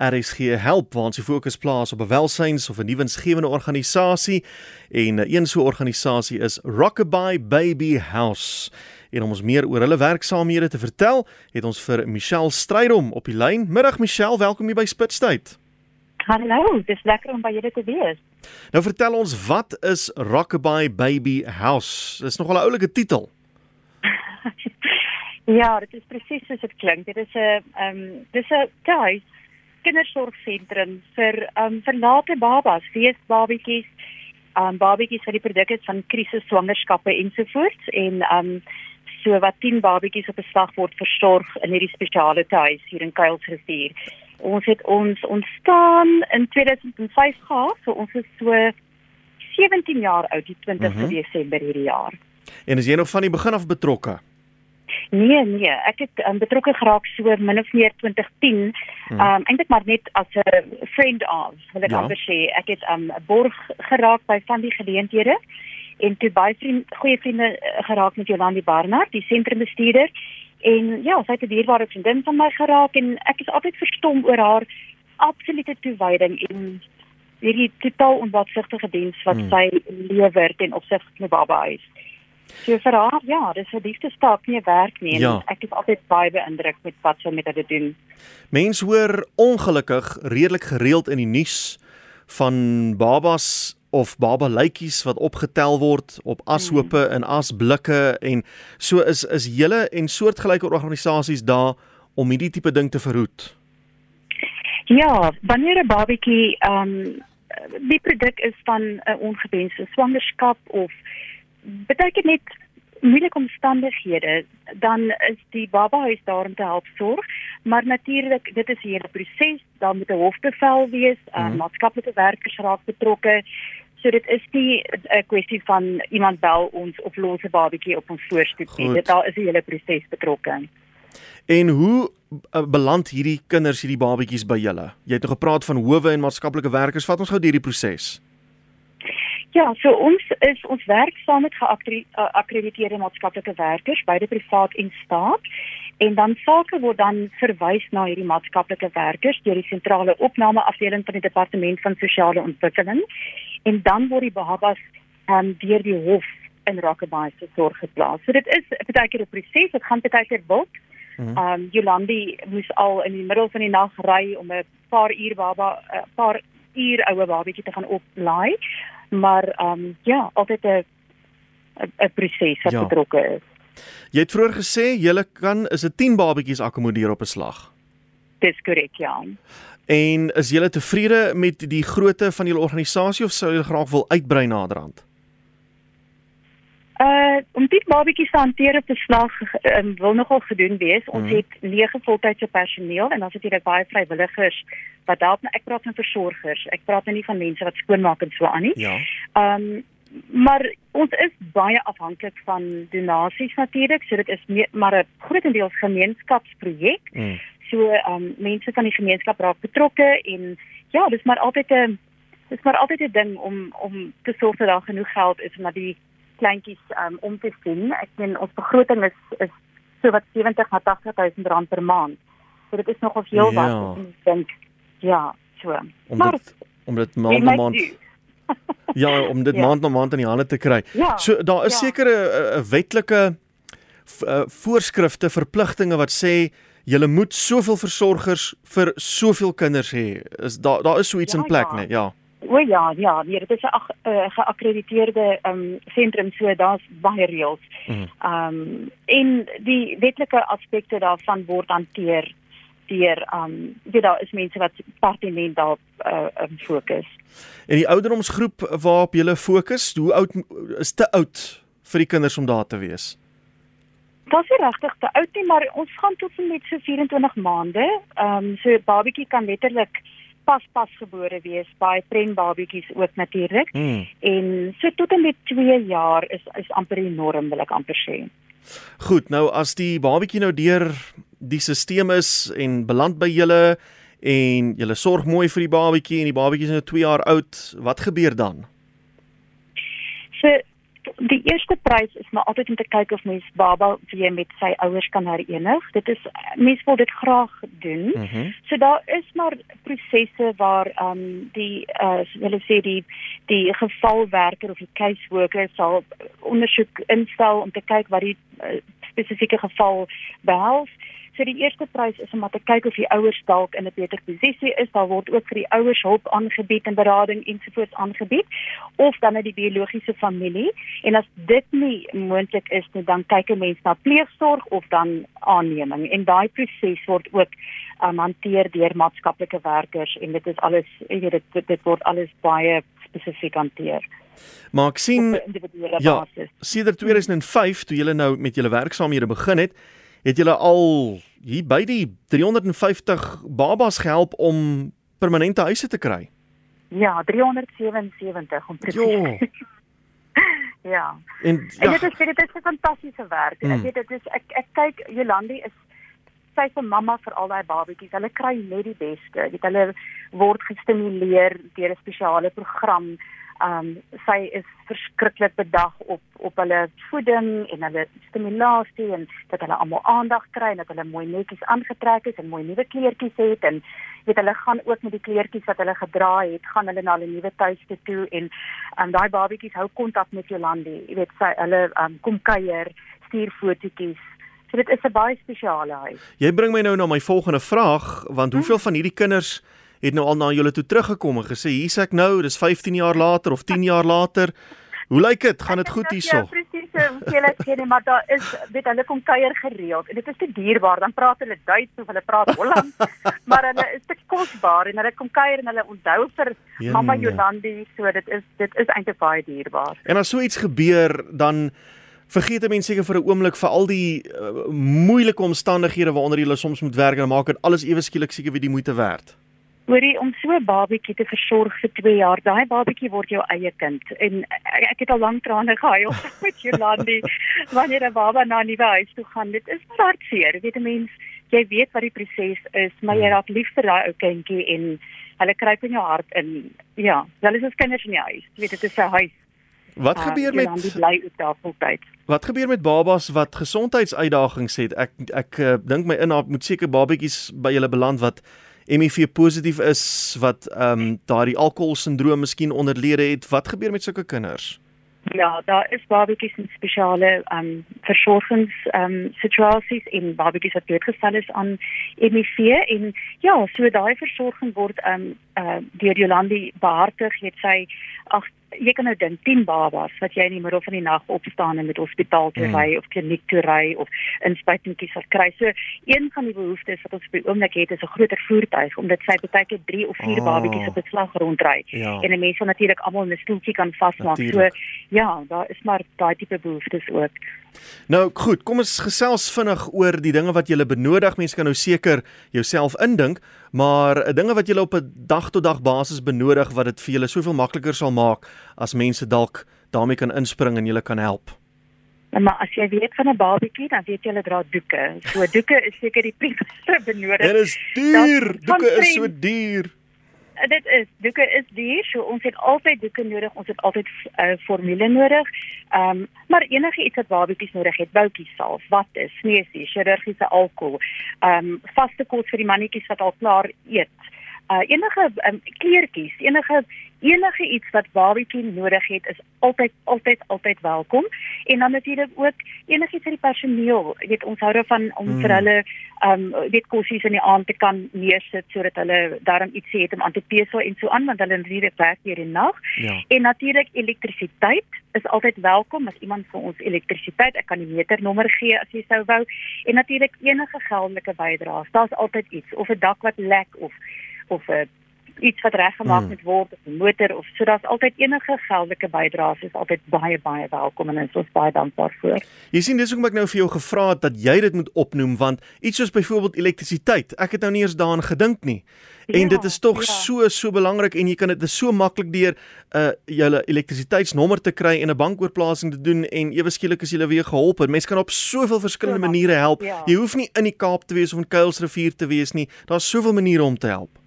RSG Help waar ons die fokus plaas op 'n welsyns of 'n nuwensgewende organisasie en een so 'n organisasie is Rockabye Baby House. En om ons meer oor hulle werksaamhede te vertel, het ons vir Michelle Strydom op die lyn. Middag Michelle, welkom hier by Spitstyd. Hallo, dis lekker om by julle te wees. Nou vertel ons, wat is Rockabye Baby House? Dis nogal 'n oulike titel. ja, dit is presies soos dit klink. Dit is 'n ehm um, dis 'n tuis kindersorgsentrum vir um, verlate babas, feesbabietjies, um, babietjies wat die produk is van krisis swangerskappe ensovoorts en um, so wat 10 babietjies op 'n slag word versorg in hierdie spesiale tuis hier in Kuilsrivier. Ons het ons ontstaan in 2005 gehad, so ons is so 17 jaar oud, die 20ste mm -hmm. Desember hierdie jaar. En is jy nog van die begin af betrokke? Nee, nee, ek het um, betrokke geraak so min of meer 2010. Hmm. Um eintlik maar net as 'n friend of, wil ek ja. amper sê. Ek het 'n um, borg geraak by van die geleenthede en toe baie vriend, goeie vriende uh, geraak met Jolandi Barnard, die sentrumbestuurder. En ja, sy het 'n dierbare vriendin van my geraak en ek is altyd verstom oor haar absolute toewyding en hierdie totaal onwatsigtige diens wat hmm. sy lewer ten opsigte van die baba huis. So vir haar, ja, dis 'n liefdestaak nie werk nie. Ja. Ek is altyd baie beïndruk met wat sy met dit doen. Mense hoor ongelukkig redelik gereeld in die nuus van babas of baba lytjies wat opgetel word op ashope hmm. en asblikke en so is is julle en soortgelyke organisasies daar om hierdie tipe ding te verhoed. Ja, wanneer 'n babatjie ehm um, die produk is van 'n ongewenste swangerskap of beteken net moeilike omstandighede. Dan is die baba huis daar om te help sorg maar natuurlik dit is hier 'n proses. Dan moet 'n hofbevel wees mm -hmm. maatskaplike werkers raak betrokke. So dit is nie 'n kwessie van iemand bel ons of los 'n babatjie op ons voorstoep nie. Dit daar is 'n hele proses betrokke. En hoe uh, beland hierdie kinders hierdie babatjies by julle? Jy het nog gepraat van howe en maatskaplike werkers. Vat ons gou hierdie proses Ja, so ons is ons werk saam met geakkrediteerde maatskaplike werkers, beide privaat en staat. En dan sake word dan verwys na hierdie maatskaplike werkers deur die sentrale opname afdeling van die departement van sosiale ontwikkeling. En dan word die babas um, deur die hof in Rockabye se sorg geplaas. So dit is baie keer 'n proses, dit gaan baie keer wild. Mhm. Ehm um, Jolandi moes al in die middel van die nag ry om 'n paar uur baba 'n paar uur oue babatjie te gaan oplaai maar ehm um, ja, altyd 'n 'n proses wat ja. betrokke is. Jy het vroeër gesê jy kan is 'n 10 babatjies akkommodeer op 'n slag. Dis korrek, ja. En is jy tevrede met die grootte van julle organisasie of sou jy graag wil uitbrei naderhand? Uh om dit babatjies te hanteer op 'n slag um, wil nogal gedoen wees. Ons mm. het nege voltydse personeel en dan het jy baie vrywilligers wat help. Ek praat van versorgers. Ek praat nou nie van mense wat skoonmaak en so aan nie. Ja. Um maar ons is baie afhanklik van donasies natuurlik. So dit is meer, maar 'n grootendeels gemeenskapsprojek. Mm. So um mense van die gemeenskap raak betrokke en ja, dis maar altyd 'n dis maar altyd 'n ding om om te sorg dat daar genoeg geld is om na die kleintjies um, om te sien. Ek meen ons begroting is is so wat 70 na 80 000 rand per maand. So dit is nogal veel ja. wat ek dink. Ja, so. Om maar dit, om dit maand na maand Ja, om dit ja. maand na maand in die hande te kry. Ja. So daar is ja. sekere uh, wetlike uh, voorskrifte, verpligtinge wat sê jy moet soveel versorgers vir soveel kinders hê. Is daar daar is so iets ja, in plek, ja. nee? Ja. O ja, ja, nee, dit is 'n uh, geakkrediteerde ehm um, sentrum so daar's baie reëls. Mhm. Ehm mm um, en die wetlike aspekte daarvan word hanteer deur ehm um, weet daar is mense wat pertinent daar uh, um, fokus. En die ouderdomsgroep waarop jy fokus, hoe oud is te oud vir die kinders om daar te wees? Dit is regtig te oud nie, maar ons gaan tot en met so 24 maande. Ehm um, so 'n babatjie kan letterlik pas pas gebore wees by prembabietjies ook natuurlik. Mm. En so tot en met 2 jaar is is amper enorm wil ek amper sê. Goed, nou as die babietjie nou deur die stelsel is en beland by julle en julle sorg mooi vir die babietjie en die babietjie is nou 2 jaar oud, wat gebeur dan? So die eerste prys is maar altyd om te kyk of mens baba weer met sy ouers kan herenig. Dit is mense wil dit graag doen. Mm -hmm. So daar is maar prosesse waar ehm um, die uh hulle sê die die gevalwerker of die caseworker sal ondersoek instel om te kyk wat die uh, spesifieke geval behels. So die eerste prys is om te kyk of die ouers dalk in 'n beter posisie is. Daar word ook vir die ouers hulp aangebied en berading ensovoorts aangebied of dan net die biologiese familie. En as dit nie moontlik is nie, dan kyk 'n mens na pleegsorg of dan aanneming. En daai proses word ook um, hanteer deur maatskaplike werkers en dit is alles, jy weet dit dit word alles baie spesifiek hanteer. Maar ek sien ja, sedert 2005 toe julle nou met julle werksaamhede begin het, het julle al hier by die 350 babas gehelp om permanente huise te kry. Ja, 377 om presies. ja. En, ja. en dit is dit is 'n fantastiese werk. Mm. Ek weet dit is ek ek kyk Jolandi is sy se mamma vir al daai babatjies. Hulle kry net die beste. Dit hulle word gestimuleer deur 'n spesiale program um sy is verskriklik bedag op op hulle voeding en hulle stimulasie en dat hulle almal aandag kry en dat hulle mooi netjies aangetrek is en mooi nuwe kleertjies het en weet hulle gaan ook met die kleertjies wat hulle gedra het gaan hulle na hulle nuwe tuiste toe en um daai babatjies hou kontak met Jolandi jy weet sy hulle um kom kuier stuur fotootjies. So dit is 'n baie spesiale huis. Jy bring my nou na my volgende vraag want hoeveel van hierdie kinders het nou al na julle toe teruggekom en gesê hier's ek nou, dis 15 jaar later of 10 jaar later. Hoe lyk dit? Gaan dit goed hierso? Ja, presies. Hoeveel ek sê, maar daar is weet hulle kom kuier gereeld en dit is te duurbaar. Dan praat hulle Duits of hulle praat Holland, maar hulle is te kosbaar en hulle kom kuier en hulle onthou vir Jene. mamma Jolandi, so dit is dit is eintlik baie duurbaar. En as so iets gebeur, dan vergeet mense seker vir 'n oomblik vir al die uh, moeilike omstandighede waaronder jy soms moet werk en maak dit alles ewe skielik seker wie die moeite werd hoorie om so 'n babatjie te versorg vir 2 jaar. Daai babatjie word jou eie kind en ek, het al lank trane gehuil met Jolandi wanneer 'n baba na 'n nuwe huis toe gaan. Dit is hartseer. Weet 'n mens, jy weet wat die proses is, maar jy hmm. raak lief vir daai ou kindjie en hulle kruip in jou hart in. Ja, hulle is as kinders in die huis. Jy weet dit is 'n huis. Wat uh, gebeur met bly op tafeltyd? Wat gebeur met babas wat gesondheidsuitdagings het? Ek ek uh, dink my in moet seker babatjies by julle beland wat HIV positief is wat ehm um, daardie alkoholsindroom miskien onderlede het. Wat gebeur met sulke kinders? Ja, daar is babatjies in spesiale ehm um, versorgings ehm um, situasies in babatjies wat blootgestel is aan HIV en ja, so daai versorging word ehm um, uh, deur Jolandi behartig. Het sy jy kan nou dink 10 babas wat jy in die middel van die nag opstaan en met hospitaal toe mm. ry of kliniek toe ry of inspuitingkies sal kry. So een van die behoeftes wat ons op die oomblik het is 'n groter voertuig omdat sy baie keer 3 of 4 oh. babatjies op 'n slag rondry. Ja. En 'n mens wil natuurlik almal in 'n stoeltjie kan vasmaak. So ja, daar is maar daai tipe behoeftes ook. Nou goed, kom ons gesels vinnig oor die dinge wat jy benodig. Mense kan nou seker jouself indink, maar eh, dinge wat jy op 'n dag tot dag basis benodig wat dit vir julle soveel makliker sal maak as mense dalk daarmee kan inspring en julle kan help. Maar as jy weet van 'n babatjie, dan weet jy hulle dra doeke. So doeke is seker die primaire benodig. Dit is duur. Doeke is so duur dit is doeke is duur, so ons het altyd doeke nodig, ons het altyd uh, formule nodig. Ehm um, maar enige iets wat babatjies nodig het, boutjies salf, wat is, sneesie, chirurgiese alkohol, ehm um, vaste kos vir die mannetjies wat al klaar eet. Uh enige um, kleertjies, enige enige iets wat babatjie nodig het is altyd altyd altyd welkom en dan natuurlik ook enigiets vir die personeel jy weet ons hou daarvan om hmm. vir hulle um weet kosies in die aand te kan neersit sodat hulle daarom iets het om aan te pesel en so aan want hulle natuurlik werk hier in nag ja. en natuurlik elektrisiteit is altyd welkom as iemand vir ons elektrisiteit ek kan die meternommer gee as jy sou wou en natuurlik enige geldelike bydraes daar's altyd iets of 'n dak wat lek of of 'n iets wat reggemaak moet hmm. word of 'n motor of so daar's altyd enige geldelike bydraes is altyd baie baie welkom en ons is baie dankbaar vir. Jy sien dis hoekom ek nou vir jou gevra het dat jy dit moet opnoem want iets soos byvoorbeeld elektrisiteit, ek het nou nie eens daaraan gedink nie. En ja, dit is tog ja. so so belangrik en jy kan dit so maklik deur 'n uh, julle elektrisiteitsnommer te kry en 'n bankoorplasing te doen en ewe skielik is jy weer gehelp. Mense kan op soveel verskillende maniere help. Ja. Jy hoef nie in die Kaap te wees of in Kuilsrivier te wees nie. Daar's soveel maniere om te help.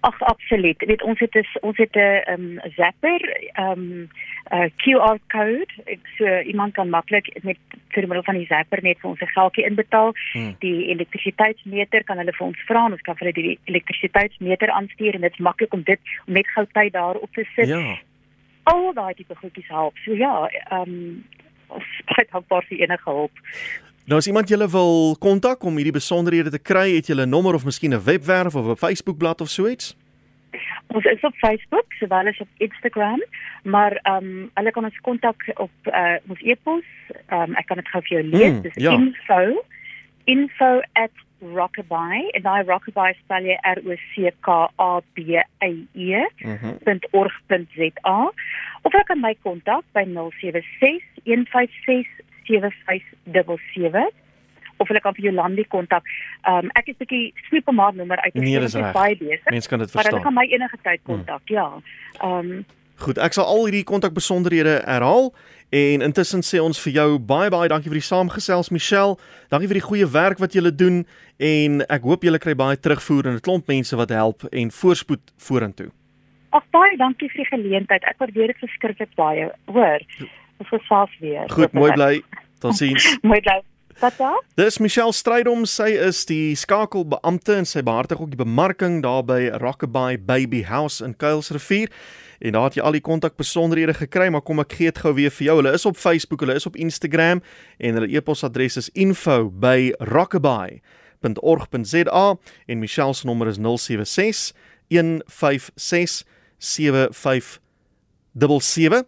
Ag absoluut. Weet ons het is, ons het 'n um, zapper, ehm um, 'n QR code. So iemand kan maklik met vir middel van die zapper net vir ons 'n geldjie inbetaal. Hmm. Die elektrisiteitsmeter kan hulle vir ons vra, ons kan vir hulle die elektrisiteitsmeter aanstuur en dit is maklik om dit om net gou tyd daarop te sit. Ja. Al daai tipe goedjies help. So ja, ehm um, ons het dankbaar vir enige hulp. Nou as iemand julle wil kontak om hierdie besonderhede te kry, het julle 'n nommer of miskien 'n webwerf of 'n Facebookblad of so iets? Ons is op Facebook, sowel as op Instagram, maar ehm um, hulle kan ons kontak op uh, ons e-pos. Ehm um, ek kan dit gou vir jou lees. Mm, Dis ja. info info@rockabye en daai rockabye spel jy R O C K A B Y E mhm. .org.za of jy kan my kontak by 076 156 7577 of hulle kan vir Jolandi kontak. Ehm um, ek is bietjie sweep maar nommer uit. Nee, dis baie besig. Mense kan dit verstaan. Maar hulle kan my enige tyd hmm. kontak. Hmm. Ja. Ehm um, Goed, ek sal al hierdie kontakbesonderhede herhaal en intussen sê ons vir jou baie baie dankie vir die saamgesels Michelle. Dankie vir die goeie werk wat julle doen en ek hoop julle kry baie terugvoer en 'n klomp mense wat help en voorspoed vorentoe. Ag baie dankie vir die geleentheid. Ek waardeer dit verskriklik baie. Hoor. Ons gesels weer. Goed, mooi bly. Totsiens. mooi bly. Daar? Dis Michelle Strydom, sy is die skakelbeampte en sy behartig ook die bemarking daar by Rockabye Baby House in Kuilsrivier. En daar het jy al die kontakbesonderhede gekry, maar kom ek gee dit gou weer vir jou. Hulle is op Facebook, hulle is op Instagram en hulle e-posadres is info@rockabye.org.za en Michelle se nommer is 076 156 7577